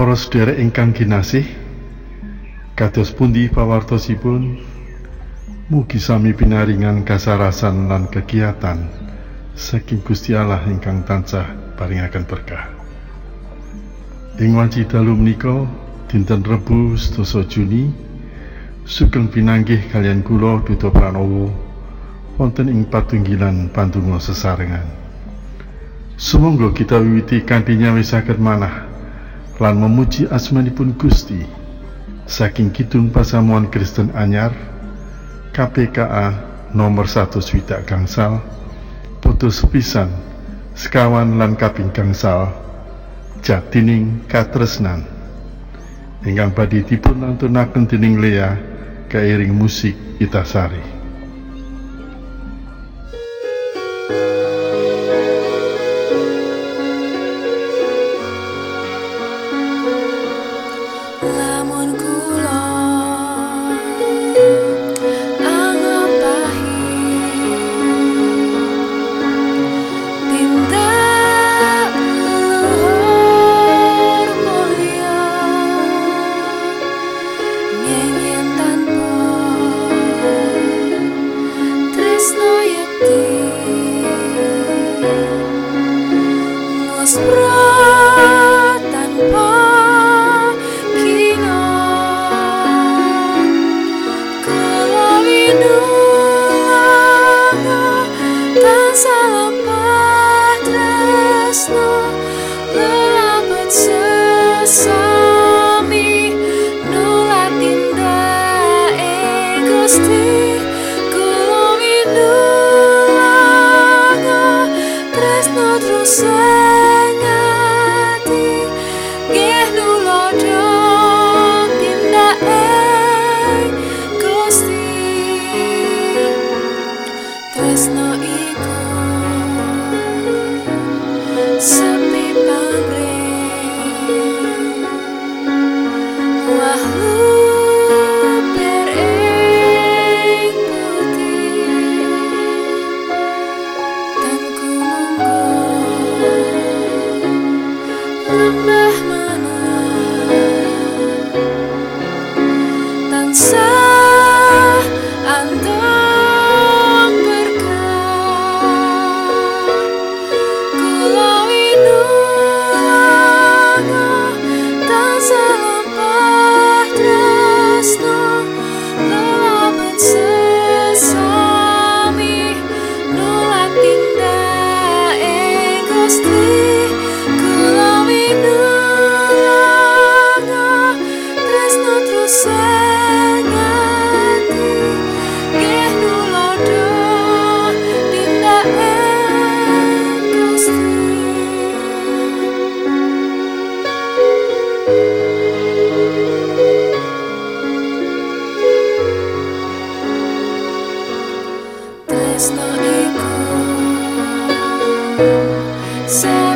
Para sedherek ingkang kinasih, kados pundi pawartosipun mugi sami pinaringan kasarasan lan kegiatan saking Gusti Allah ingkang tansah paringaken berkah. Ing wanci dalu menika dinten Rebu sedasa Juni sugeng pinanggih kalian kula Duta Pranowo wonten ing patunggilan pandonga sesarengan. Sumangga kita wiwiti kanthi nyawisaken manah lan memuji asmanipun Gusti saking kidung pasamuan Kristen anyar KPKA nomor 1 swidak gangsal putus pisan sekawan lan kaping gangsal jatining katresnan ingkang badhe dipun lantunaken dening Lea kairing musik Itasari. more It's not cool.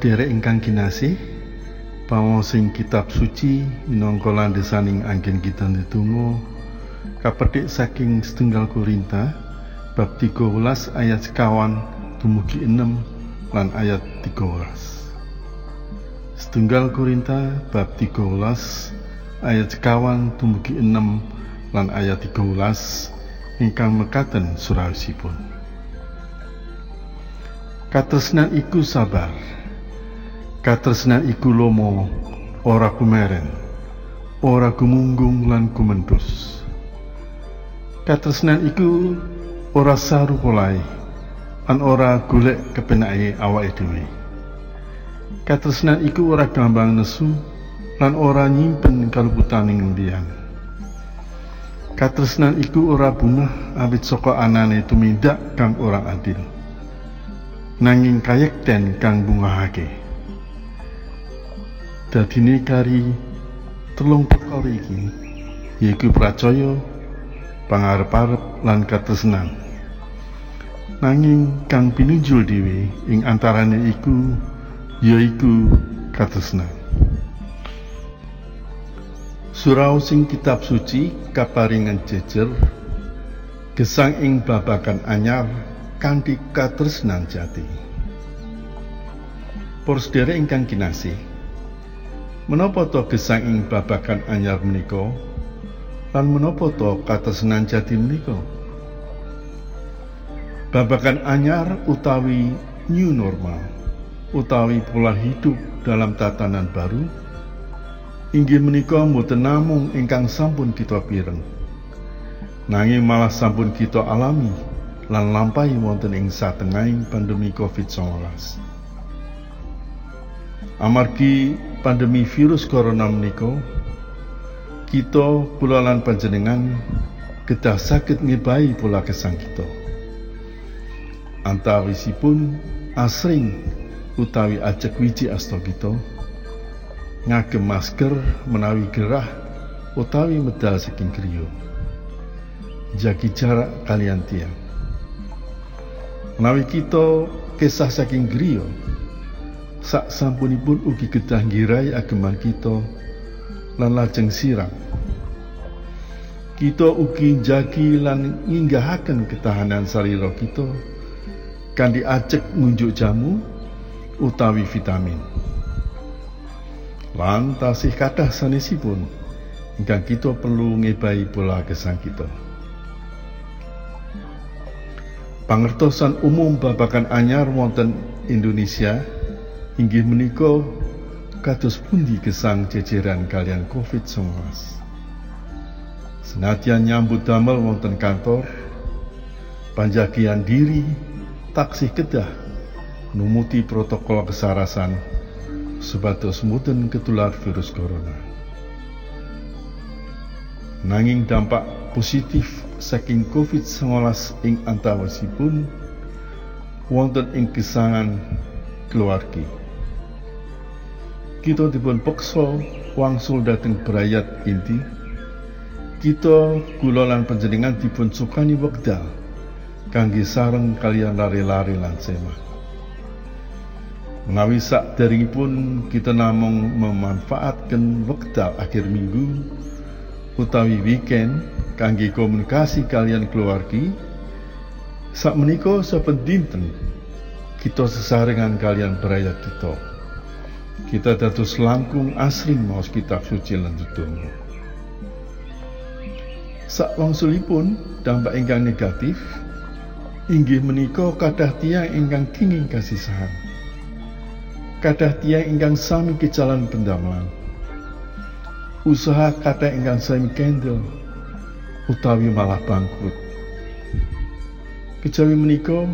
Sedherek ingkang kinasih, pamosing kitab suci minangka landhesaning anggen kita ndedonga. Kapetik saking setunggal Korinta bab 13 ayat sekawan dumugi 6 lan ayat 13. Setunggal Korinta bab 13 ayat sekawan dumugi enam lan ayat 13 ingkang mekaten suraosipun Katresnan iku sabar Katresnan iku lomo ora kumeren ora gumunggung lan kumentus Katresnan iku ora saru polai an ora golek kepenake awake dhewe Katresnan iku ora gampang nesu lan ora nyimpen kaluputaning liyan. Katresnan iku ora bunga awit saka anane tumindak kang ora adil. Nanging kayekten kang bungahake. Dadine kari telung perkara iki yaiku pracaya, pangarep-arep lan katresnan. Nanging kang pinunjul dhewe ing antarane iku yaiku katresnan. Surau sing kitab suci kaparingan jejer gesang ing babakan anyar kanthi katresnan jati. Por sedherek ingkang kinasih. Menapa to gesang ing babakan anyar menika? Lan menapa to katresnan jati menika? Babakan anyar utawi new normal utawi pola hidup dalam tatanan baru inggih menika mboten namung ingkang sampun kita pireng nanging malah sampun kita alami lan lampahi wonten ing satengahing pandemi Covid-19 amargi pandemi virus corona menika kita kula panjenengan kedah saged ngebahi pola kesang kita. Antawisipun asring utawi ajek wiji asta kita ngagem masker menawi gerah utawi medal saking griya. Jagi jarak kalian tiang menawi kita kisah saking griya sak sampunipun ugi kedah ngirai ageman kita lan lajeng sirang kita ugi jagi lan nginggahaken ketahanan sarira kita kanthi ajek ngunjuk jamu utawi vitamin lan tasih kathah sanesipun ingkang kita perlu ngebahi pola gesang kita. Pangertosan umum babakan anyar wonten Indonesia inggih menika kados pundi gesang jejeran kalian Covid-19. Senadyan nyambut damel wonten kantor, panjagian diri, taksih kedah, numuti protokol kesarasan, sebatas muten ketular virus corona. Nanging dampak positif saking COVID-19 ing antawasipun wonten ing kesangan keluargi. Kita dipun peksa wangsul dateng berayat inti. Kita kula lan panjenengan dipun sukani wekdal kangge sareng kalian lari-lari lan semah. Menawi sak pun kita namung memanfaatkan wekdal akhir minggu utawi weekend kangge komunikasi kalian keluargi sak menika saben dinten kita sesarengan kalian berayat kita kita dados langkung asring maos kitab suci lan tutungnya sak wangsulipun dampak ingkang negatif inggih menika kadah tiang ingkang kenging kasisahan. Kadah tiang ingkang sami kejalan pendamelan usaha kata ingkang sami kendel utawi malah bangkrut. Kejawi menika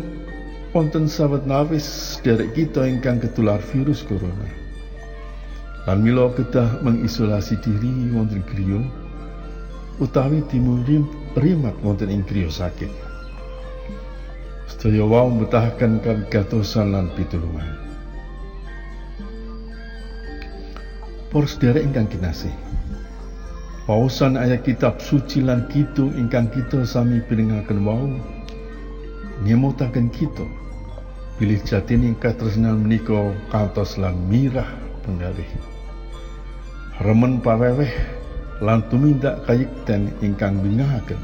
wonten sahabat nafis derek kita ingkang ketular virus corona lan mila kedah mengisolasi diri wonten griya utawi dimuri rimak wonten ing griya sakit sedaya wau mbetahaken kawigatosan lan pitulungan Por sedherek ingkang kinasih. Pausan ayat kitab suci lan kidung ingkang kita sami pirengaken wau nyemutaken kita pilih jatine katresnan menika kantos lan mirah penggalih. Remen paweweh lan tumindak kayekten ingkang bingahaken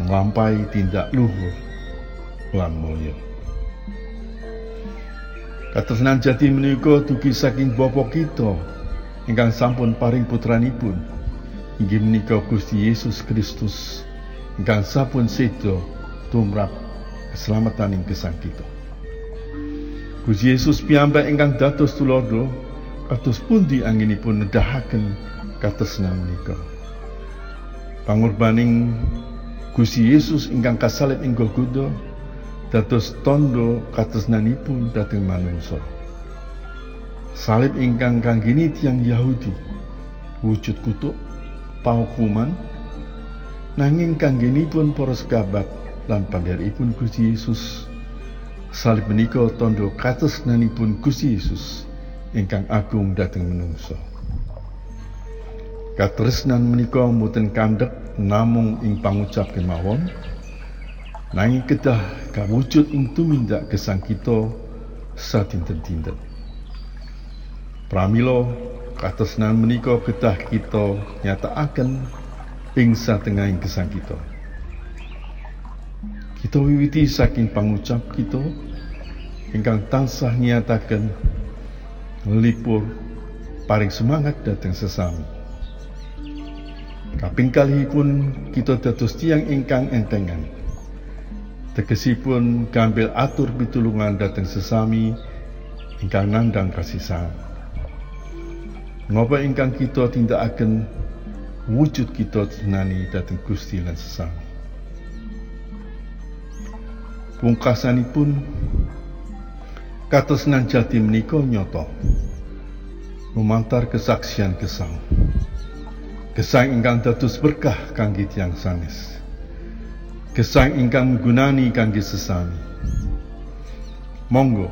nglampahi tindak luhur lan mulya. Katresnan jati menika dugi saking bapa kita ingkang sampun paring putranipun inggih menika Gusti Yesus Kristus ingkang sampun sedo tumrap keselamatan ing gesang kita. Gusti Yesus piyambak ingkang dados tulodo kados pundi anginipun nedahaken katresnan menika. Pangorbaning Gusti Yesus ingkang kasalib ing Golgota dados tondo katresnanipun dhateng manungsa. Salib ingkang kanggini tiang Yahudi wujud kutuk paukuman nanging kanggenipun para sekabat lan panggalipun Gusti Yesus salib menika tondo katresnanipun Gusti Yesus ingkang agung dhateng manungsa. Katresnan menika mboten kandhek namung ing pangucap kemawon nanging kedah kawujud ing tumindak gesang kita sadinten-dinten. Pramila katresnan menika kedah kita nyatakaken ing satengahing gesang kita. Kita wiwiti saking pangucap kita ingkang tansah nyataken lipur paring semangat dateng sesami. Kaping pun kita dados tiang ingkang entengan. Tegesipun gambil atur pitulungan dateng sesami ingkang nandang kasih sayang. Ngapa ingkang kita tindakaken wujud kita tenani dhateng Gusti lan sesami. Pungkasanipun katresnan jati menika nyata. Lumantar kesaksian gesang. Gesang ingkang dados berkah kangge tiyang sanes. Gesang ingkang gunani kangge sesami. Monggo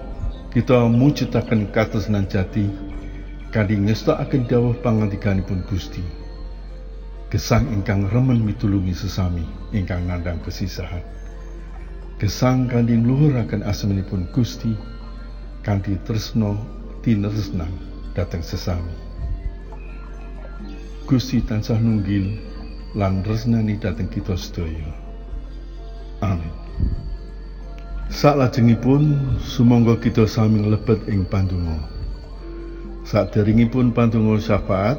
kita mujudaken katresnan jati kali akan dawuh pangandikanipun Gusti. Gesang ingkang remen mitulungi sesami ingkang nandang kesisahan. Gesang kanthi ngluhuraken asmanipun Gusti kanthi tresno tinresnan dateng sesami. Gusti tansah nunggil lan resnani dateng kita sedaya. Amin. Saklajengipun sumangga kita sami lebet ing pandonga. Saderengipun pantungo syafaat,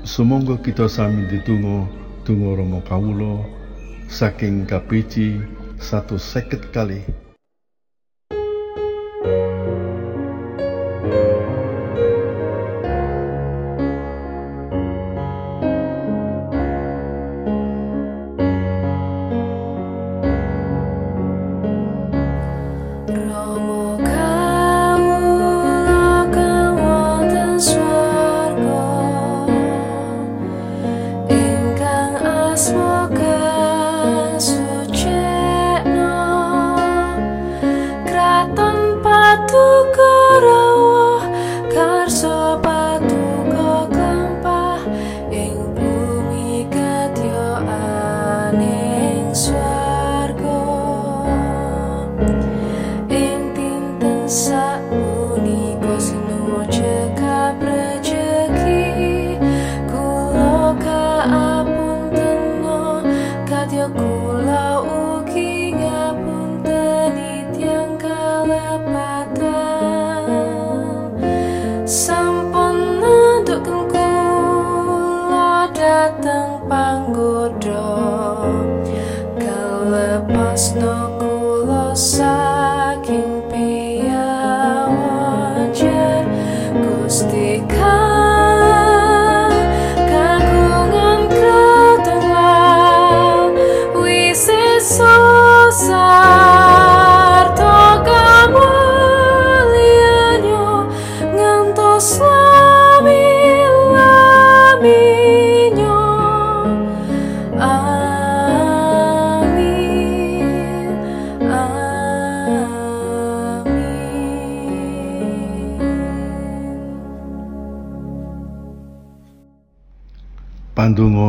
sumangga kita sami ditunggu tunggu Rama kawula saking KPC satu seket kali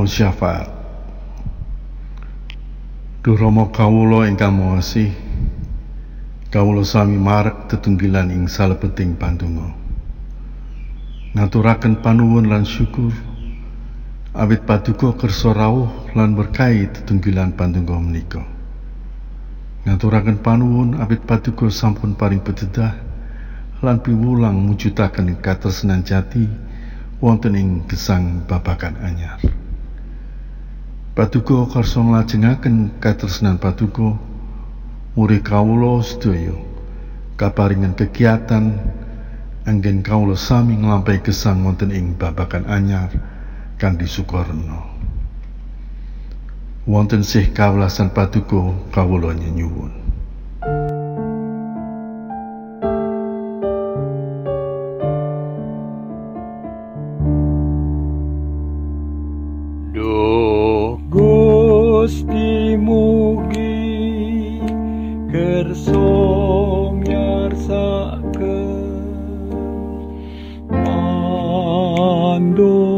Pandonga syafaat. Duh Rama kawula ingkang mawasih. Kawula sami marek tetunggilan ing salebeting pandonga. Ngaturaken panuwun lan syukur awit paduka kersa rawuh lan berkahi tetunggilan pandonga menika. Ngaturaken panuwun awit paduka sampun paring pededah lan piwulang mujudaken katresnan jati wonten ing gesang babakan anyar. Paduka karsa nglajengaken katresnan paduka murid kawula sedaya kaparingan kegiatan anggen kawula sami nglampahi gesang wonten ing babakan anyar kanthi sukarna. Wonten sih kawulasan paduka kawula nyuwun. om yarsaken mandum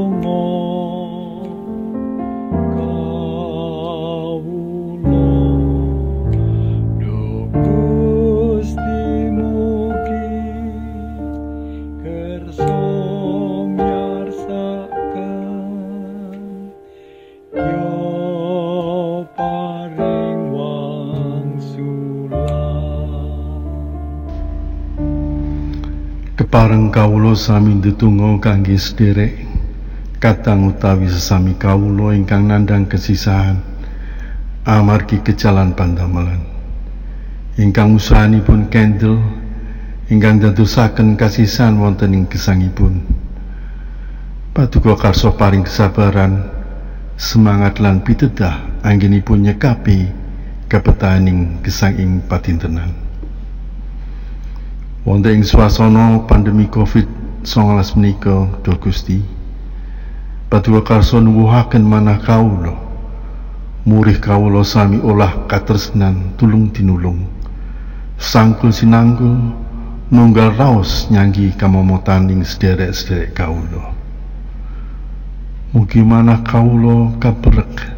kawula sami ndedonga kangge sederek katang utawi sesami kawula ingkang nandhang kesisahan. Amargi kejalan pandamelan ingkang usahanipun kendel ingkang dadosaken kasisahan wonten ing gesangipun. Paduka karso paring kesabaran semangat lan pitedah anggenipun nyekapi kepetaning gesang ing patintenan wonten ing swasana pandemi Covid-19 menika Duh Gusti. Paduka karso nuwuhaken manah kawula. Murih kawula sami olah katresnan tulung tinulung. Sangkul sinanggul nunggal raos nyanggi kamomotaning sederek-sederek kawula. Mugi manah kawula kaperek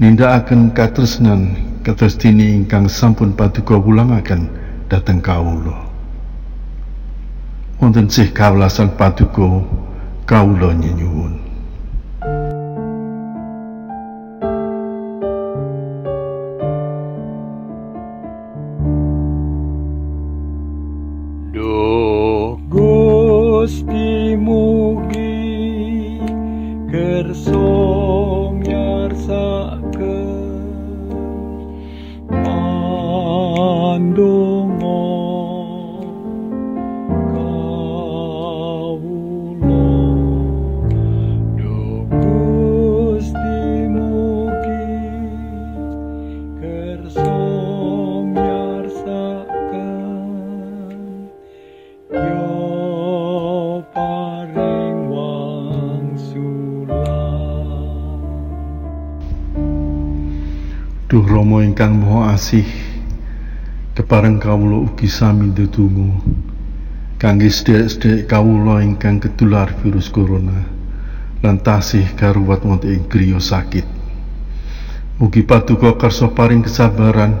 nindakaken katresnan kados dini ingkang sampun paduka wulangaken dhateng kawula. Wonten sih kawelasan paduka kawula nyuwun. Rama ingkang Maha Asih, kepareng kawula ugi sami ndedonga kangge sedherek-sedherek kawula ingkang ketular virus corona lan tasih karuwat wonten ing griya sakit. Mugi paduka karsa paring kesabaran,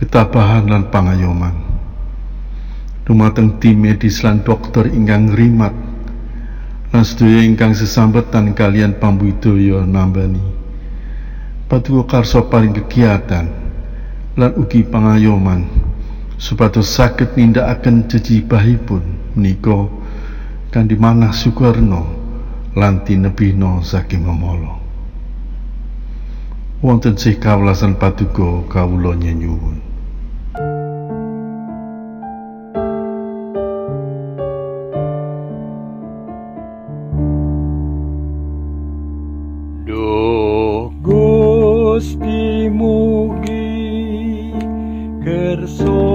ketabahan lan pangayoman. Dumateng tim medis lan dokter ingkang ngrimat lan sedaya ingkang sesambetan kalian pambudaya nambani. Paduka karsa paring kegiatan lan ugi pangayoman supados saged nindakaken jejibahipun menika kanthi manah sukarna lan tinebihna saking memala. Wonten sih kawelasan paduka kawula nyuwun. Gusti mugi kersa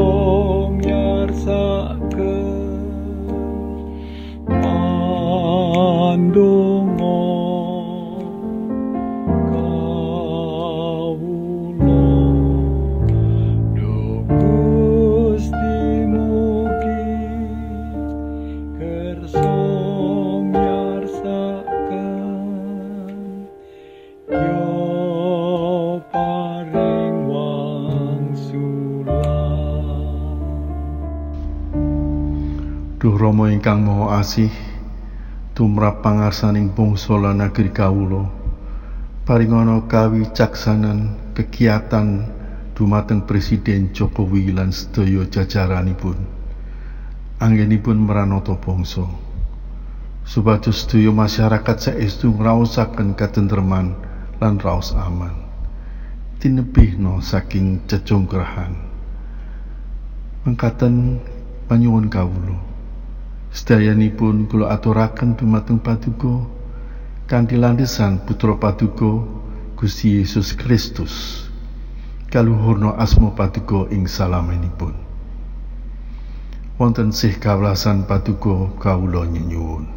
Rama ingkang Maha Asih, tumrap pangarsaning bangsa lan negeri kawula. Paringana kawicaksanan kegiatan dumateng Presiden Jokowi lan sedaya jajaranipun. Anggenipun meranata bangsa. supados sedaya masyarakat saestu ngraosaken katentreman lan raos aman tinebihno saking cecongkrahan mengkaten panyuwun kawula sedayanipun kula aturaken dumateng paduka kanthi landesan putra paduka Gusti Yesus Kristus. Kaluhurna asma paduka ing salamenipun wonten sih kawelasan paduka kawula nyuwun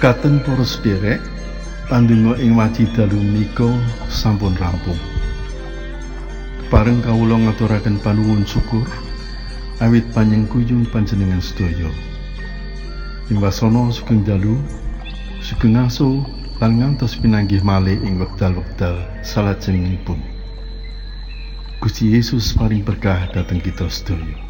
Mekaten para sederek, pandonga ing waji dalu menika sampun rampung. Bareng kawula ngaturaken panuwun syukur awit panyengkuyung panjenengan sedaya. Wasana sugeng dalu, sugeng aso lan ngantos pinanggih malih ing wekdal-wekdal salajengipun. Gusti Yesus paring berkah dhateng kita sedaya.